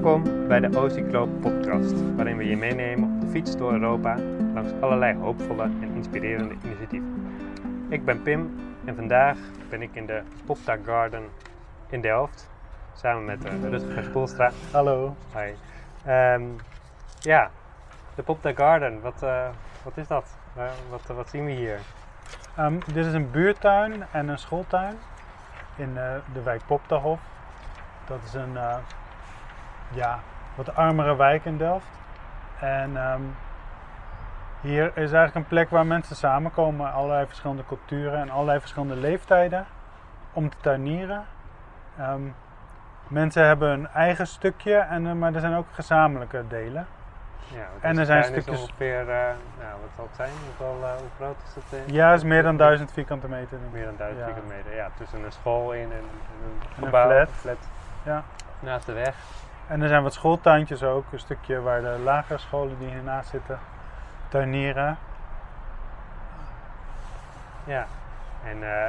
Welkom bij de Ocycloop podcast, waarin we je meenemen op de fiets door Europa langs allerlei hoopvolle en inspirerende initiatieven. Ik ben Pim en vandaag ben ik in de Popta Garden in Delft, samen met uh, Rutger Spoelstra. Hallo. Hi. Ehm, ja, de Popta Garden, wat, uh, wat is dat? Uh, wat, wat zien we hier? Um, dit is een buurtuin en een schooltuin in de wijk Poptahof. Dat is een ja, wat armere wijk in Delft. En um, hier is eigenlijk een plek waar mensen samenkomen, allerlei verschillende culturen en allerlei verschillende leeftijden, om te tuinieren. Um, mensen hebben een eigen stukje, en, uh, maar er zijn ook gezamenlijke delen. Ja, en er zijn stukjes. ongeveer, uh, nou, wat zal het zijn? Hoeveel, uh, hoe groot is het? Uh, ja, het is meer dan 1000 vierkante meter. Meer dan 1000 ja. vierkante meter, ja. Tussen een school in en, en een en gebouw, een flat. Een flat. Ja. Naast de weg. En er zijn wat schooltuintjes ook, een stukje waar de lagere scholen die hiernaast zitten tuinieren. Ja, en uh,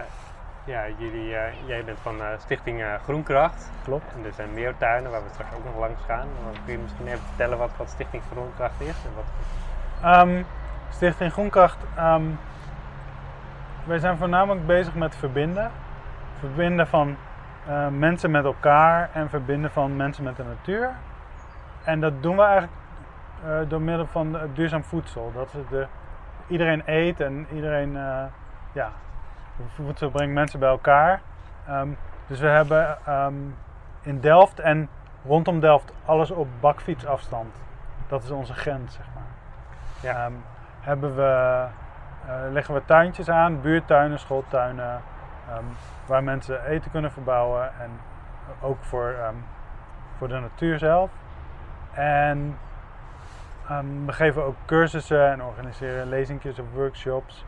ja, jullie, uh, jij bent van uh, Stichting Groenkracht. Klopt. En er zijn meer tuinen waar we straks ook nog langs gaan. Dan kun je misschien even vertellen wat, wat Stichting Groenkracht is? En wat... Um, Stichting Groenkracht, um, wij zijn voornamelijk bezig met verbinden. Verbinden van uh, mensen met elkaar en verbinden van mensen met de natuur. En dat doen we eigenlijk uh, door middel van duurzaam voedsel. Dat is de, iedereen eet en iedereen, uh, ja, voedsel brengt mensen bij elkaar. Um, dus we hebben um, in Delft en rondom Delft alles op bakfietsafstand. Dat is onze grens, zeg maar. Ja. Um, hebben we, leggen we tuintjes aan, buurtuinen, schooltuinen, Um, waar mensen eten kunnen verbouwen en ook voor, um, voor de natuur zelf. En um, we geven ook cursussen en organiseren lezingjes of workshops.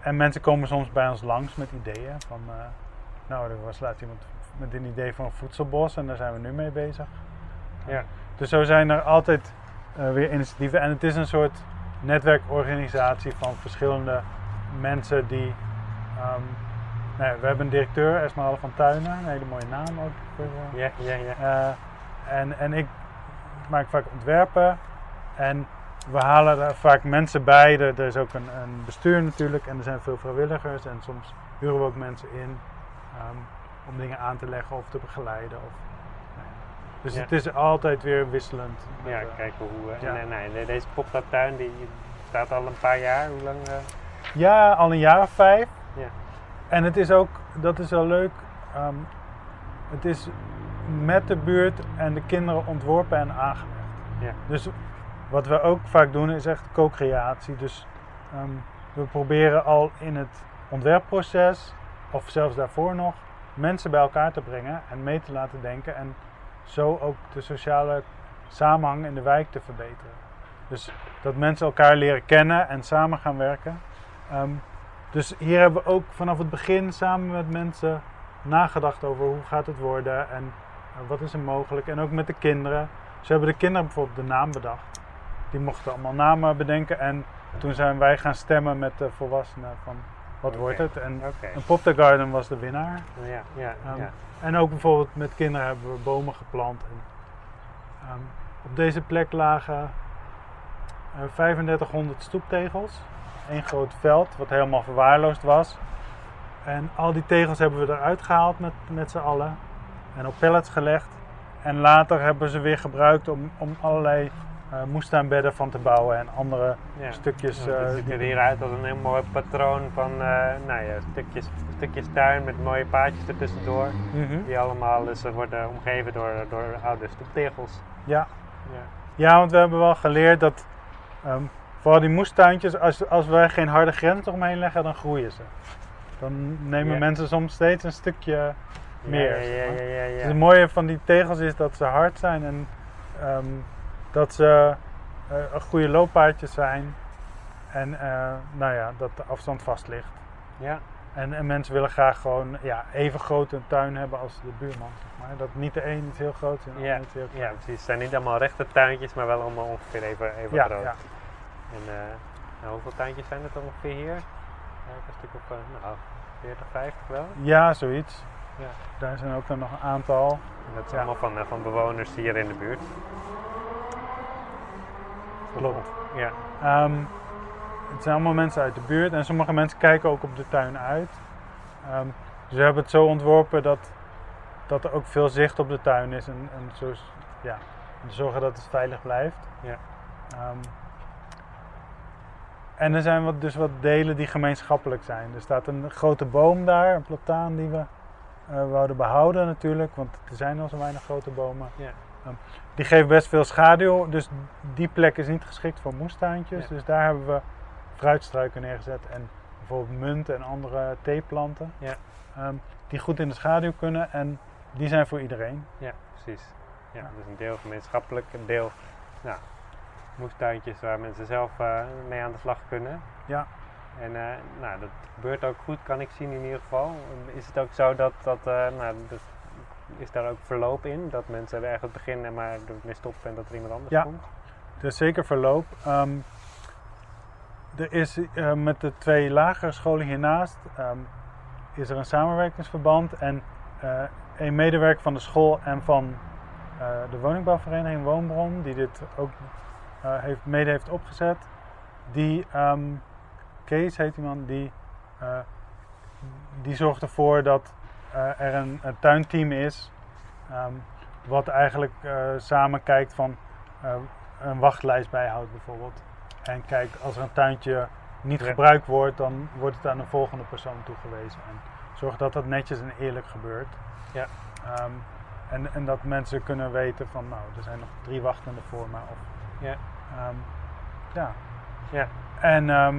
en mensen komen soms bij ons langs met ideeën. Van, uh, nou, er was laatst iemand met een idee van een voedselbos en daar zijn we nu mee bezig. Ja. Dus zo zijn er altijd uh, weer initiatieven. En het is een soort netwerkorganisatie van verschillende mensen die Um, we hebben een directeur, Esmeralda van Tuinen, een hele mooie naam ook. Voor, uh, ja, ja, ja. Uh, en, en ik maak vaak ontwerpen en we halen er vaak mensen bij. Er, is ook een, een, bestuur natuurlijk en er zijn veel vrijwilligers en soms huren we ook mensen in um, om dingen aan te leggen of te begeleiden. Of. Dus ja. het is altijd weer wisselend. Ja, met, kijken hoe. Uh, ja. en, nee, deze poptuin die staat al een paar jaar. Hoe lang? Ja, al een jaar of vijf. Ja. En het is ook, dat is wel leuk, um, het is met de buurt en de kinderen ontworpen en aangelegd. Ja. Dus wat we ook vaak doen is echt co-creatie. Dus um, we proberen al in het ontwerpproces, of zelfs daarvoor nog, mensen bij elkaar te brengen en mee te laten denken. En zo ook de sociale samenhang in de wijk te verbeteren. Dus dat mensen elkaar leren kennen en samen gaan werken. Um, dus hier hebben we ook vanaf het begin samen met mensen nagedacht over hoe gaat het worden en uh, wat is er mogelijk. En ook met de kinderen. Ze hebben de kinderen bijvoorbeeld de naam bedacht. Die mochten allemaal namen bedenken en toen zijn wij gaan stemmen met de volwassenen van wat okay. wordt het. En, okay. en Pop the Garden was de winnaar. Ja, ja, um, ja. En ook bijvoorbeeld met kinderen hebben we bomen geplant. En, um, op deze plek lagen uh, 3500 stoeptegels één groot veld wat helemaal verwaarloosd was. En al die tegels hebben we eruit gehaald met, met z'n allen en op pallets gelegd. En later hebben ze weer gebruikt om, om allerlei uh, moestuinbedden van te bouwen en andere ja. stukjes. Het ziet er hieruit als een heel mooi patroon van uh, nou ja, stukjes, stukjes tuin met mooie paadjes ertussendoor. mm -hmm. Die allemaal dus worden omgeven door, door oude stoeptegels. Ja. ja. Ja, want we hebben wel geleerd dat um, Vooral die moestuintjes, als, als wij geen harde grens omheen leggen, dan groeien ze. Dan nemen Ja. mensen soms steeds een stukje meer. Ja, ja. Dus het mooie van die tegels is dat ze hard zijn en ehm, dat ze eh, een goede looppaadjes zijn. En eh, nou ja, dat de afstand vast ligt. Ja, En, en mensen willen graag gewoon ja, even groot een tuin hebben als de buurman. Zeg maar. Dat niet de een is heel groot is en de Ja, ander is heel klein. ja, precies. Het zijn niet allemaal rechte tuintjes, maar wel allemaal ongeveer even, even Ja, groot. ja. En uh, nou, hoeveel tuintjes zijn het ongeveer hier? Een stuk op uh, nou, 40, 50 wel. ja, zoiets. Ja. Daar zijn ook dan nog een aantal. En dat Ja. allemaal van, eh, van bewoners hier in de buurt. Klopt. Ja, Ehm, het zijn allemaal mensen uit de buurt en sommige mensen kijken ook op de tuin uit. Ehm, dus we hebben het zo ontworpen dat, dat er ook veel zicht op de tuin is en, en zo, ja, zorgen dat het veilig blijft. Ja. Ehm, en er zijn wat, dus wat delen die gemeenschappelijk zijn. Er staat een grote boom daar, een plataan die we eh, wouden behouden natuurlijk, want er zijn al zo weinig grote bomen. Ja. Ehm, die geeft best veel schaduw, dus die plek is niet geschikt voor moestuintjes. Ja. Dus daar hebben we fruitstruiken neergezet en bijvoorbeeld munt en andere theeplanten. Ja. Ehm, die goed in de schaduw kunnen en die zijn voor iedereen. ja precies. Ja, Ja. dus een deel gemeenschappelijk, een deel nou, moestuintjes waar mensen zelf eh, mee aan de slag kunnen. Ja. En eh, nou, dat gebeurt ook goed, kan ik zien in ieder geval. Is het ook zo dat, dat, eh, nou, dat is daar ook verloop in? Dat mensen ergens beginnen maar ermee stoppen en dat er iemand anders Ja. komt? Er is zeker verloop. Ehm, er is met de twee lagere scholen hiernaast ehm, is er een samenwerkingsverband en een medewerker van de school en van de woningbouwvereniging Woonbron, die dit ook heeft, mede heeft opgezet, die ehm, Kees heet die man, die, eh, die zorgt ervoor dat eh, er een, een tuinteam is ehm, wat eigenlijk eh, samen kijkt van eh, een wachtlijst bijhoudt bijvoorbeeld. En kijkt als er een tuintje niet gebruikt wordt, dan wordt het aan een volgende persoon toegewezen. En zorg dat dat netjes en eerlijk gebeurt. Ja. Ehm, en, en dat mensen kunnen weten van nou, er zijn nog drie wachtenden voor me. Of, Ja. Ehm, ja. Ja. En ehm,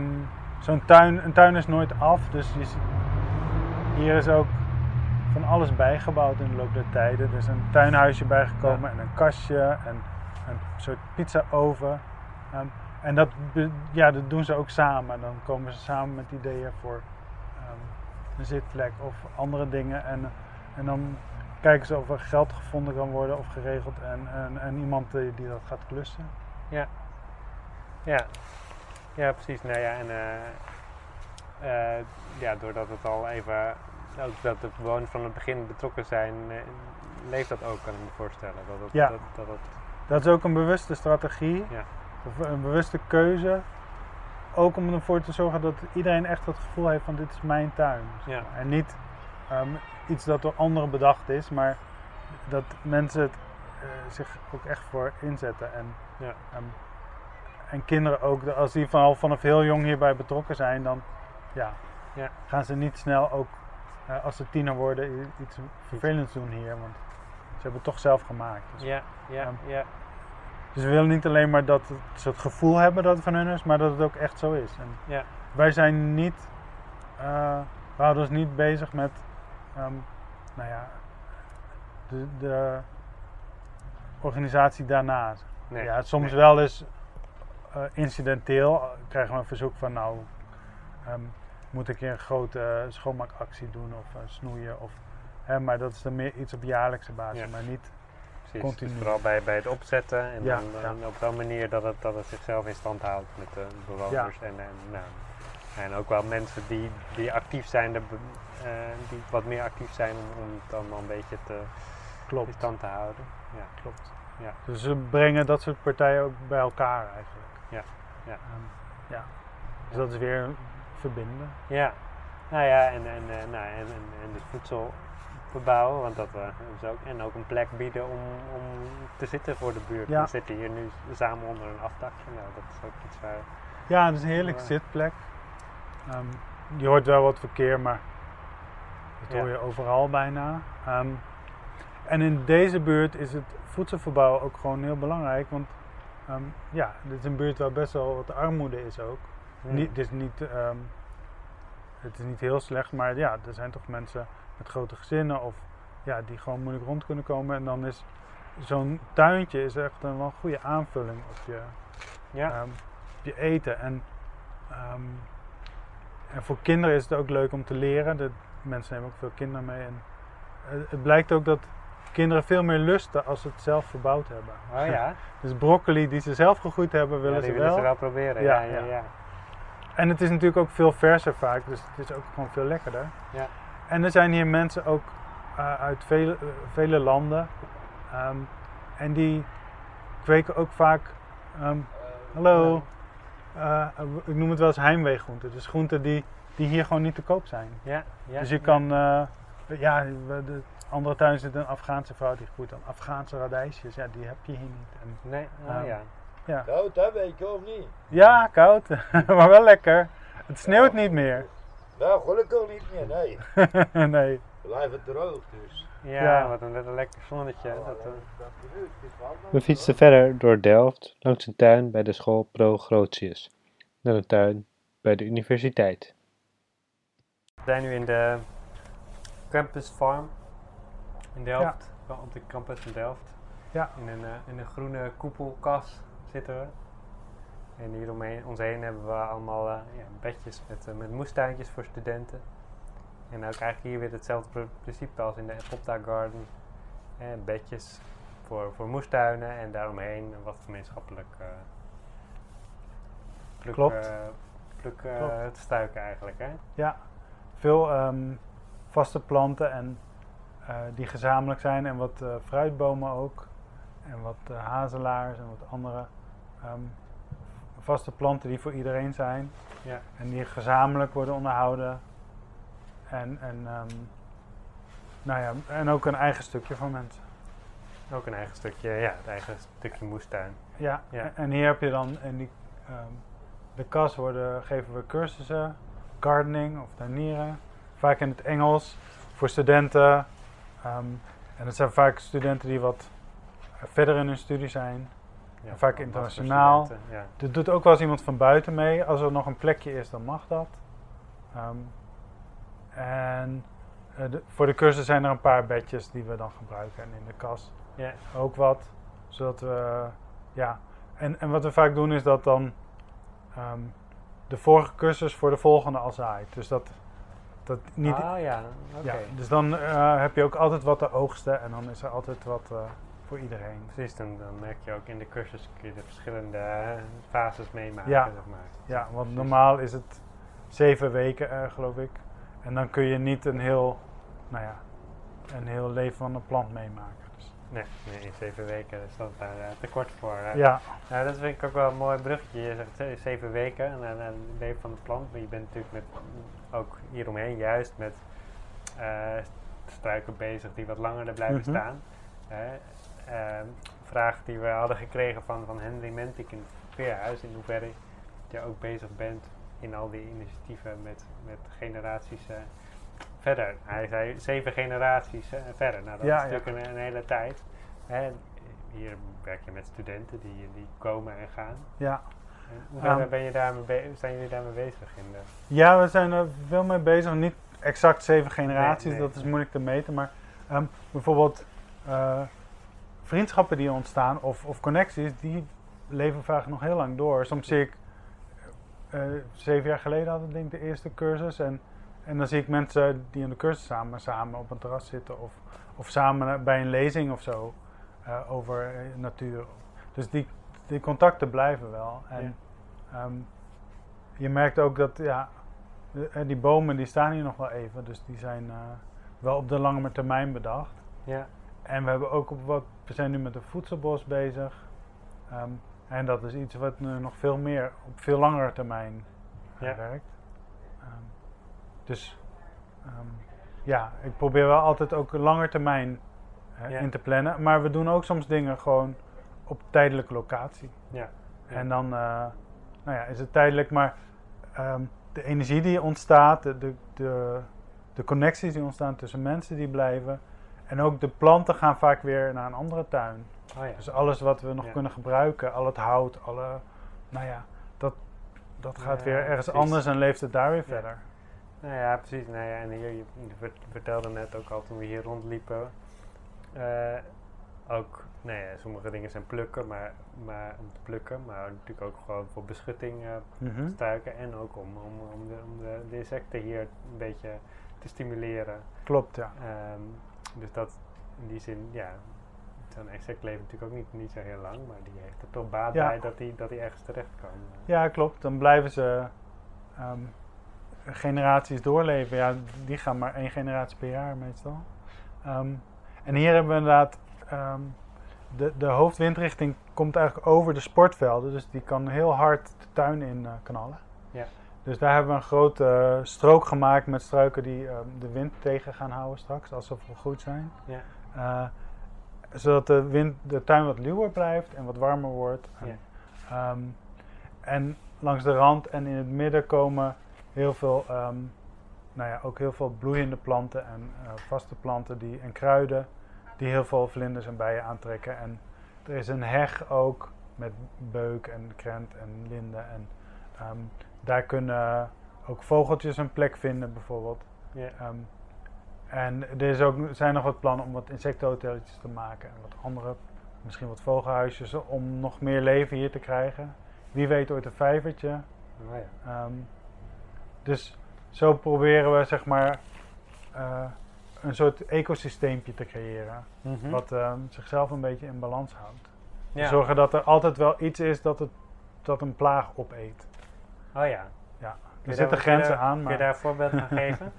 zo'n tuin, een tuin is nooit af, dus je ziet- hier is ook van alles bijgebouwd in de loop der tijden. Er is een tuinhuisje bijgekomen en een kastje en een soort pizzaoven. Ehm, en dat, ja, dat doen ze ook samen. Dan komen ze samen met ideeën voor een zitplek of andere dingen. En, en dan kijken ze of er geld gevonden kan worden of geregeld. En, en, en iemand die, die dat gaat klussen. Ja, ja precies. Nou ja, en eh, eh, ja, doordat het al even, ook dat de bewoners van het begin betrokken zijn, eh, leeft dat ook, kan ik me voorstellen. Dat het, Ja. dat, dat het, Dat is ook een bewuste strategie. Ja. Of een bewuste keuze. Ook om ervoor te zorgen dat iedereen echt het gevoel heeft van dit is mijn tuin. Ja. En niet ehm, iets dat door anderen bedacht is, maar dat mensen het, zich ook echt voor inzetten. En, Ja. En kinderen ook, als die van, vanaf heel jong hierbij betrokken zijn, dan ja, Ja. gaan ze niet snel ook eh, als ze tiener worden iets vervelends doen hier. Want ze hebben het toch zelf gemaakt. Dus ja, ja, Ja. ja, dus we willen niet alleen maar dat ze het gevoel hebben dat het van hun is, maar dat het ook echt zo is. En Ja. Wij zijn niet, eh, we houden ons niet bezig met, ehm, nou ja, de, de organisatie daarnaast. nee. ja, soms nee. wel eens incidenteel eh, krijgen we een verzoek van, nou, ehm, moet ik een grote eh, schoonmaakactie doen of eh, snoeien of, hè, maar dat is dan meer iets op jaarlijkse basis, Ja. maar niet Precies. continu. Dus vooral bij, bij het opzetten en Ja, dan, ja. op zo'n manier dat het, dat het zichzelf in stand houdt met de bewoners. En, en, nou, en ook wel mensen die, die actief zijn, de, eh, die wat meer actief zijn om, om het allemaal een beetje te, in stand te houden. Ja. Klopt. Ja. Dus ze brengen dat soort partijen ook bij elkaar eigenlijk. Ja, ja. Ehm, ja. Dus dat is weer verbinden. Ja, nou ja, en, en, eh, nou, en, en, en het voedsel verbouwen, want dat we dus ook, en ook een plek bieden om, om te zitten voor de buurt. Ja. We zitten hier nu samen onder een afdakje, nou, dat is ook iets waar, Ja, het is een heerlijke Ja. zitplek. Ehm, je hoort wel wat verkeer, maar dat hoor je overal bijna. Ehm, en in deze buurt is het voedselverbouwen ook gewoon heel belangrijk. Want ehm, ja, dit is een buurt waar best wel wat armoede is ook. Hmm. Niet, het, is niet, ehm, het is niet heel slecht, maar ja, er zijn toch mensen met grote gezinnen of ja, die gewoon moeilijk rond kunnen komen. En dan is zo'n tuintje is echt een wel goede aanvulling op je, ja, ehm, op je eten. En, en voor kinderen is het ook leuk om te leren. De, mensen nemen ook veel kinderen mee. En, eh, het blijkt ook dat kinderen veel meer lusten als ze het zelf verbouwd hebben. oh ja, Dus broccoli die ze zelf gegroeid hebben, willen ja die ze willen wel. ze wel proberen. Ja, Ja. En het is natuurlijk ook veel verser vaak, dus het is ook gewoon veel lekkerder. Ja. En er zijn hier mensen ook eh, uit vele, eh, vele landen. Ehm, en die kweken ook vaak, ehm, hallo, eh, ik noem het wel eens heimweegroenten. Dus groenten die, die hier gewoon niet te koop zijn. Ja, ja. dus je kan, ja, de andere tuin zit een Afghaanse vrouw die groeit dan Afghaanse radijsjes. Ja, die heb je hier niet. En, Nee, oh, Ehm, ja. ja. Koud hè, weet je of niet? ja, koud, maar wel lekker. Het sneeuwt niet meer. Nou, gelukkig niet meer, nee. nee. Blijf het droog dus. Ja, Ja. wat een, lekker zonnetje. hè, Dat, eh. dat gebeurt, het is wel We fietsten verder door Delft langs een tuin bij de school Pro Grotius. Naar een tuin bij de universiteit. We zijn nu in de Campus Farm in Delft. Op de campus in Delft. Ja. In een, eh, in een groene koepelkas zitten we. En hier omheen, ons heen hebben we allemaal eh, ja, bedjes met, eh, met moestuintjes voor studenten. En ook eigenlijk hier weer hetzelfde pr- principe als in de Popta Garden. Eh, bedjes voor, voor moestuinen en daaromheen wat gemeenschappelijk eh pluk, Klopt. pluk Klopt. stuiken eigenlijk. Hè? Ja, veel ehm, vaste planten en eh, die gezamenlijk zijn en wat eh, fruitbomen ook. En wat eh, hazelaars en wat andere ehm, vaste planten die voor iedereen zijn. Ja. En die gezamenlijk worden onderhouden. En, en, ehm, nou ja, en ook een eigen stukje voor mensen. Ook een eigen stukje, ja, het eigen stukje moestuin. Ja, Ja. en- hier heb je dan in die, ehm, de kas worden, geven we cursussen, gardening of tuinieren. Vaak in het Engels voor studenten. Ehm, en het zijn vaak studenten die wat verder in hun studie zijn. Ja, Vaak internationaal. Ja. Er doet ook wel eens iemand van buiten mee. Als er nog een plekje is, dan mag dat. Ehm, en eh, de- voor de cursus zijn er een paar bedjes die we dan gebruiken. En in de kas Ja. ook wat. Zodat we, ja. En, en wat we vaak doen is dat dan ehm, de vorige cursus voor de volgende al zaait. Dus dat, dat niet... Ah ja, oké. ja, dus dan eh, heb je ook altijd wat te oogsten en dan is er altijd wat eh, voor iedereen. Precies, dan, dan merk je ook in de cursus kun je de verschillende eh, fases meemaken, Ja. zeg maar. Ja, want Precies. normaal is het zeven weken, geloof ik. En dan kun je niet een heel, nou ja, een heel leven van een plant meemaken. Dus, Nee, nee, in zeven weken is dat daar te kort voor. hè. ja, Nou, dat vind ik ook wel een mooi bruggetje. Je zegt ze- zeven weken en dan en het leven van de plant. Maar je bent natuurlijk met, ook hieromheen juist met eh, struiken bezig die wat langer er blijven Mhm. staan. Ehm, vraag die we hadden gekregen van, van Henry Mentik in het Veerhuis. In hoeverre je ook bezig bent in al die initiatieven met, met generaties eh, verder. Hij zei zeven generaties eh, verder. Nou, dat Ja, is ja. natuurlijk een, een hele tijd. Hè. Hier werk je met studenten die, die komen en gaan. ja. Hoe ben je daarmee be- zijn jullie daarmee bezig? In de, ja, we zijn er veel mee bezig. Niet exact zeven generaties, Nee, nee. dat is moeilijk te meten. Maar ehm, bijvoorbeeld eh, vriendschappen die ontstaan of, of connecties, die leven vaak nog heel lang door. Soms zie ik, eh, zeven jaar geleden had ik denk ik de eerste cursus. En, en dan zie ik mensen die in de cursus samen, samen op een terras zitten. Of, of samen bij een lezing of zo eh, over natuur. Dus die, die contacten blijven wel. En ehm, je merkt ook dat ja, de- eh, die bomen die staan hier nog wel even. Dus die zijn eh, wel op de lange termijn bedacht. ja, En we hebben ook op wat, we zijn nu met een voedselbos bezig. Ehm, en dat is iets wat nu nog veel meer op veel langere termijn Ja. werkt. Ehm, dus ja, ik probeer wel altijd ook langer termijn in te plannen. Maar we doen ook soms dingen gewoon op tijdelijke locatie. ja. Ja. En dan eh, nou ja, is het tijdelijk, maar ehm, de energie die ontstaat, de, de, de, de connecties die ontstaan tussen mensen die blijven. En ook de planten gaan vaak weer naar een andere tuin. Oh ja. Dus alles wat we nog Ja. kunnen gebruiken, al het hout, alle, nou ja, dat, dat gaat Ja, weer ergens precies. anders en leeft het daar weer verder. Nou ja, precies. Nou ja, en hier, je, je vert- vertelde net ook al toen we hier rondliepen. eh, ook, nou ja, sommige dingen zijn plukken, maar, maar om te plukken, maar natuurlijk ook gewoon voor beschutting eh Mhm. struiken en ook om, om, om, de, om de, de insecten hier een beetje te stimuleren. Klopt, ja. Ehm, dus dat in die zin, ja, zo'n insect leeft natuurlijk ook niet, niet zo heel lang, maar die heeft er toch baat Ja. bij dat hij dat die ergens terecht kan. eh. Ja, klopt. Dan blijven ze ehm, generaties doorleven. Ja, die gaan maar één generatie per jaar meestal. Ehm, en hier hebben we inderdaad, de, de hoofdwindrichting komt eigenlijk over de sportvelden. Dus die kan heel hard de tuin in eh, knallen. Ja. Dus daar hebben we een grote eh, strook gemaakt met struiken die ehm, de wind tegen gaan houden straks, als ze volgroeid zijn. Ja. Eh, zodat de, wind, de tuin wat luwer blijft en wat warmer wordt. En, Ja. ehm, en langs de rand en in het midden komen heel veel, ehm, nou ja, ook heel veel bloeiende planten en vaste planten die, en kruiden die heel veel vlinders en bijen aantrekken. En er is een heg ook met beuk en krent en linde. En ehm, daar kunnen ook vogeltjes een plek vinden bijvoorbeeld. Ja. Ehm, en er is ook, zijn nog wat plannen om wat insectenhotelletjes te maken en wat andere, misschien wat vogelhuisjes, om nog meer leven hier te krijgen. Wie weet ooit een vijvertje. Oh ja. Ehm, dus zo proberen we zeg maar eh, een soort ecosysteempje te creëren, Mhm. wat ehm, zichzelf een beetje in balans houdt. Ja. Zorgen dat er altijd wel iets is dat, het, dat een plaag opeet. Oh ja. Er je zitten grenzen aan, Kun je maar... daar een voorbeeld van geven?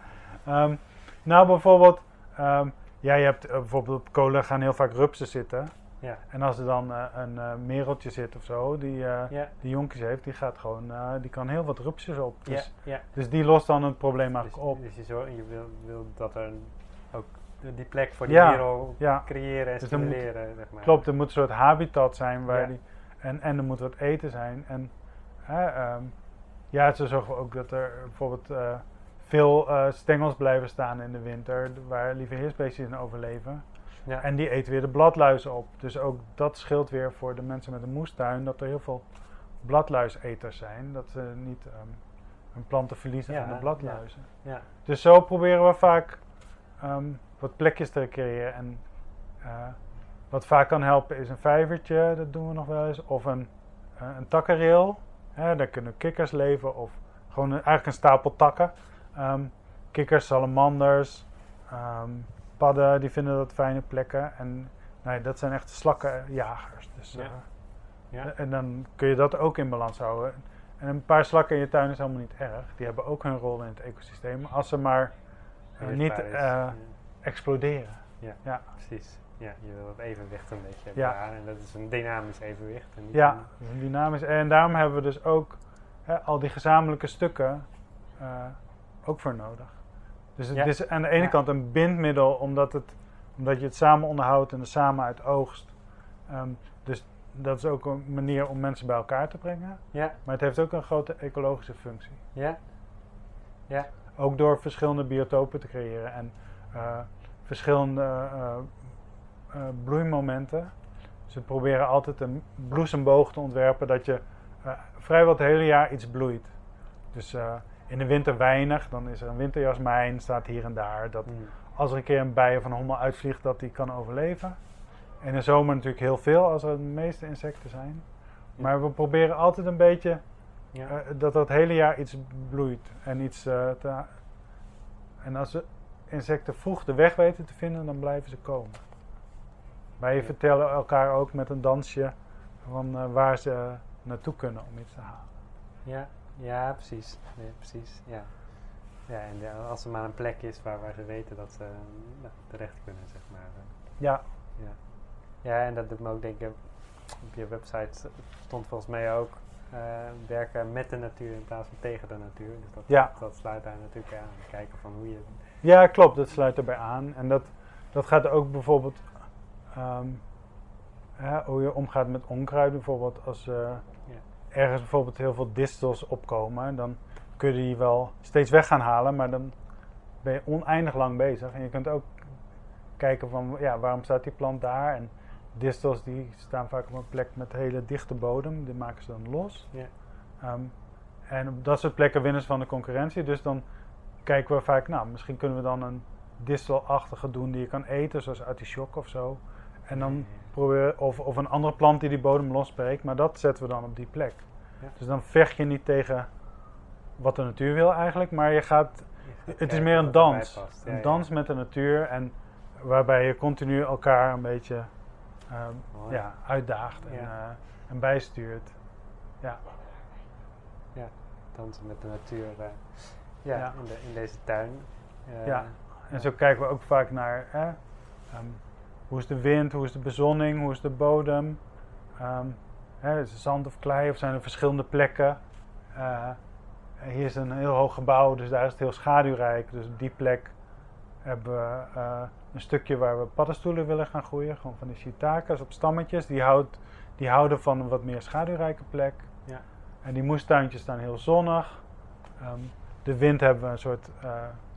Ehm, nou, bijvoorbeeld, ehm, ja, je hebt eh, bijvoorbeeld op kolen gaan heel vaak rupsen zitten. Ja. En als er dan eh, een eh, mereltje zit of zo, die, Ja. die jonkjes heeft, die gaat gewoon, die kan heel wat rupsjes op. Ja. Dus, ja. dus die lost dan het probleem Dus, eigenlijk op. dus je, zo, je wil, wil dat er een- die plek voor die Ja. merel Ja, creëren en Dus moet- stimuleren. zeg maar. klopt. Er moet een soort habitat zijn waar Ja. die, en, en er moet wat eten zijn. En hè, ehm, ja, zo zorgen we ook dat er bijvoorbeeld eh, veel eh, stengels blijven staan in de winter, waar lieve heersbeestjes in overleven. Ja. En die eten weer de bladluizen op. Dus ook dat scheelt weer voor de mensen met een moestuin dat er heel veel bladluiseters zijn. Dat ze niet ehm, hun planten verliezen aan de bladluizen. Ja. Dus zo proberen we vaak ehm, wat plekjes te creëren. En eh, wat vaak kan helpen is een vijvertje, dat doen we nog wel eens. Of een, eh, een takkenrail. Hè, daar kunnen kikkers leven. Of gewoon een- eigenlijk een stapel takken. Ehm, kikkers, salamanders, ehm, padden, die vinden dat fijne plekken. En nee, dat zijn echt slakkenjagers. Dus, Ja. eh, Ja. En dan kun je dat ook in balans houden. En een paar slakken in je tuin is helemaal niet erg. Die hebben ook hun rol in het ecosysteem. Als ze maar niet eh, Ja. exploderen. Precies. Ja, je wil het evenwicht een beetje Ja. bewaren. En dat is een dynamisch evenwicht. En Ja, een- dynamisch. En daarom hebben we dus ook hè, al die gezamenlijke stukken eh, ook voor nodig. Dus het Ja. is aan de ene Ja. kant een bindmiddel omdat, het, omdat je het samen onderhoudt en er samen uit oogst. Ehm, dus dat is ook een manier om mensen bij elkaar te brengen. ja, Maar het heeft ook een grote ecologische functie. ja, ja, Ook door verschillende biotopen te creëren en eh, verschillende eh, eh, bloeimomenten. Dus we proberen altijd een bloesemboog te ontwerpen dat je eh, vrijwel het hele jaar iets bloeit. Dus eh, in de winter weinig, dan is er een winterjasmijn, staat hier en daar. Dat Mm. als er een keer een bij of een hommel uitvliegt, dat die kan overleven. In de zomer natuurlijk heel veel, als er de meeste insecten zijn. Ja. Maar we proberen altijd een beetje ja. eh, dat dat hele jaar iets bloeit en iets eh, te, en als ze insecten vroeg de weg weten te vinden, dan blijven ze komen. Wij Ja. vertellen elkaar ook met een dansje van eh, waar ze naartoe kunnen om iets te halen. Ja, ja, precies. Nee, precies, ja. Ja, en de- als er maar een plek is waar, waar ze weten dat ze eh, terecht kunnen, zeg maar. eh. Ja, Ja. ja, en dat doet me ook denken, op je website stond volgens mij ook eh, werken met de natuur in plaats van tegen de natuur. Dus dat, Ja. dat sluit daar natuurlijk aan. Kijken van hoe je... ja klopt, dat sluit erbij aan. En dat, dat gaat ook bijvoorbeeld ehm, hè, hoe je omgaat met onkruid. Bijvoorbeeld als eh, ergens bijvoorbeeld heel veel distels opkomen, dan kun je die wel steeds weg gaan halen, maar dan ben je oneindig lang bezig. En je kunt ook kijken van, ja, waarom staat die plant daar? En distels die staan vaak op een plek met hele dichte bodem, die maken ze dan los. Ja. Ehm, en op dat soort plekken winnen ze van de concurrentie, dus dan kijken we vaak, nou, misschien kunnen we dan een distelachtige doen die je kan eten, zoals artichok of zo. En dan proberen, of, of een andere plant die die bodem losbreekt, maar dat zetten we dan op die plek. Ja. Dus dan vecht je niet tegen wat de natuur wil eigenlijk, maar je gaat, je gaat het is meer een dans. Ja, Een ja. dans met de natuur en waarbij je continu elkaar een beetje ehm, ja, uitdaagt en, Ja. eh, en bijstuurt. Dansen met de natuur. eh, ja, Ja. In, de, in deze tuin. Eh, Ja. En zo kijken we ook vaak naar, hè, Ehm, hoe is de wind, hoe is de bezonning, hoe is de bodem? Ehm, hè, is het zand of klei of zijn er verschillende plekken? Eh, hier is een heel hoog gebouw, dus daar is het heel schaduwrijk. Dus op die plek hebben we eh, een stukje waar we paddenstoelen willen gaan groeien. Gewoon van die shiitakas op stammetjes. Die, houdt, die houden van een wat meer schaduwrijke plek. Ja. En die moestuintjes staan heel zonnig. Ehm, de wind hebben we een soort eh,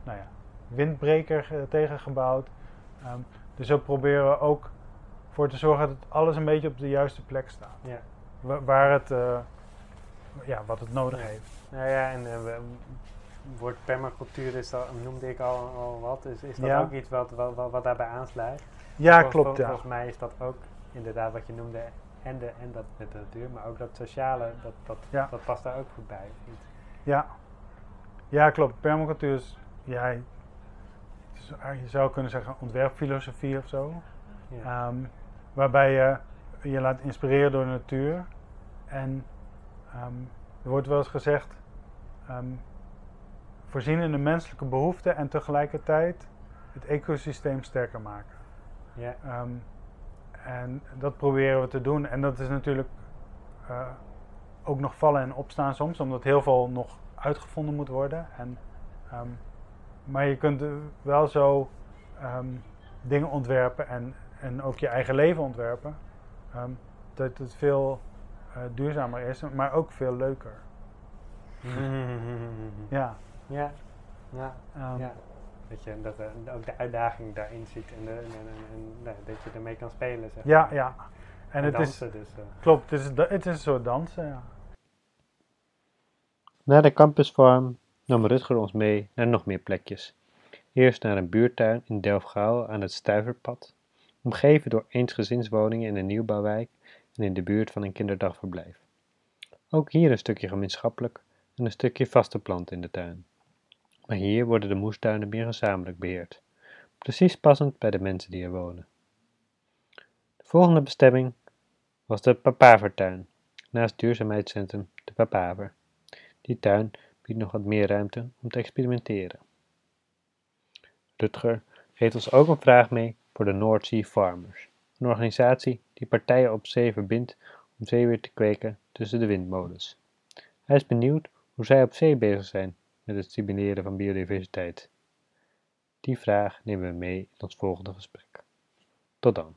nou ja, windbreker eh, tegengebouwd. Ehm, dus zo proberen we ook voor te zorgen dat alles een beetje op de juiste plek staat. Ja. Wa- waar het, eh, ja, wat het nodig heeft. Nou ja, en we- het woord permacultuur is noemde ik al, al wat. Is, is dat Ja. ook iets wat, wat, wat, wat daarbij aansluit? Ja, klopt. vol- Ja. Volgens mij is dat ook inderdaad wat je noemde. En, de, en dat met de natuur, maar ook dat sociale, dat, dat, Ja. dat past daar ook goed bij. Ja. Ja, klopt. Permacultuur is, ja, is je zou kunnen zeggen ontwerpfilosofie of zo. Ja. Ehm, waarbij je je laat inspireren door de natuur. En ehm, er wordt wel eens gezegd, ehm, voorzien in de menselijke behoeften en tegelijkertijd het ecosysteem sterker maken. ja. En dat proberen we te doen. En dat is natuurlijk eh, ook nog vallen en opstaan soms, omdat heel veel nog uitgevonden moet worden. En, ehm, maar je kunt wel zo ehm, dingen ontwerpen en, en ook je eigen leven ontwerpen. ehm, dat het veel eh, duurzamer is, maar ook veel leuker. Ja. ja. Ja. ja. Dat je dat, eh, ook de uitdaging daarin ziet en, de, en, en, en, dat je ermee kan spelen. Zeg ja, maar. ja. En het is, dansen dus. eh. klopt, het is, het is een soort dansen, ja. Na de campusfarm nam Rutger ons mee naar nog meer plekjes. Eerst naar een buurtuin in Delfgauw aan het Stuiverpad, omgeven door eensgezinswoningen in een nieuwbouwwijk en in de buurt van een kinderdagverblijf. Ook hier een stukje gemeenschappelijk en een stukje vaste plant in de tuin. Maar hier worden de moestuinen meer gezamenlijk beheerd, precies passend bij de mensen die er wonen. De volgende bestemming was de Papavertuin, naast duurzaamheidscentrum de Papaver. Die tuin biedt nog wat meer ruimte om te experimenteren. Rutger geeft ons ook een vraag mee voor de North Sea Farmers, een organisatie die partijen op zee verbindt om zeewier te kweken tussen de windmolens. Hij is benieuwd hoe zij op zee bezig zijn met het stimuleren van biodiversiteit. Die vraag nemen we mee in ons volgende gesprek. Tot dan.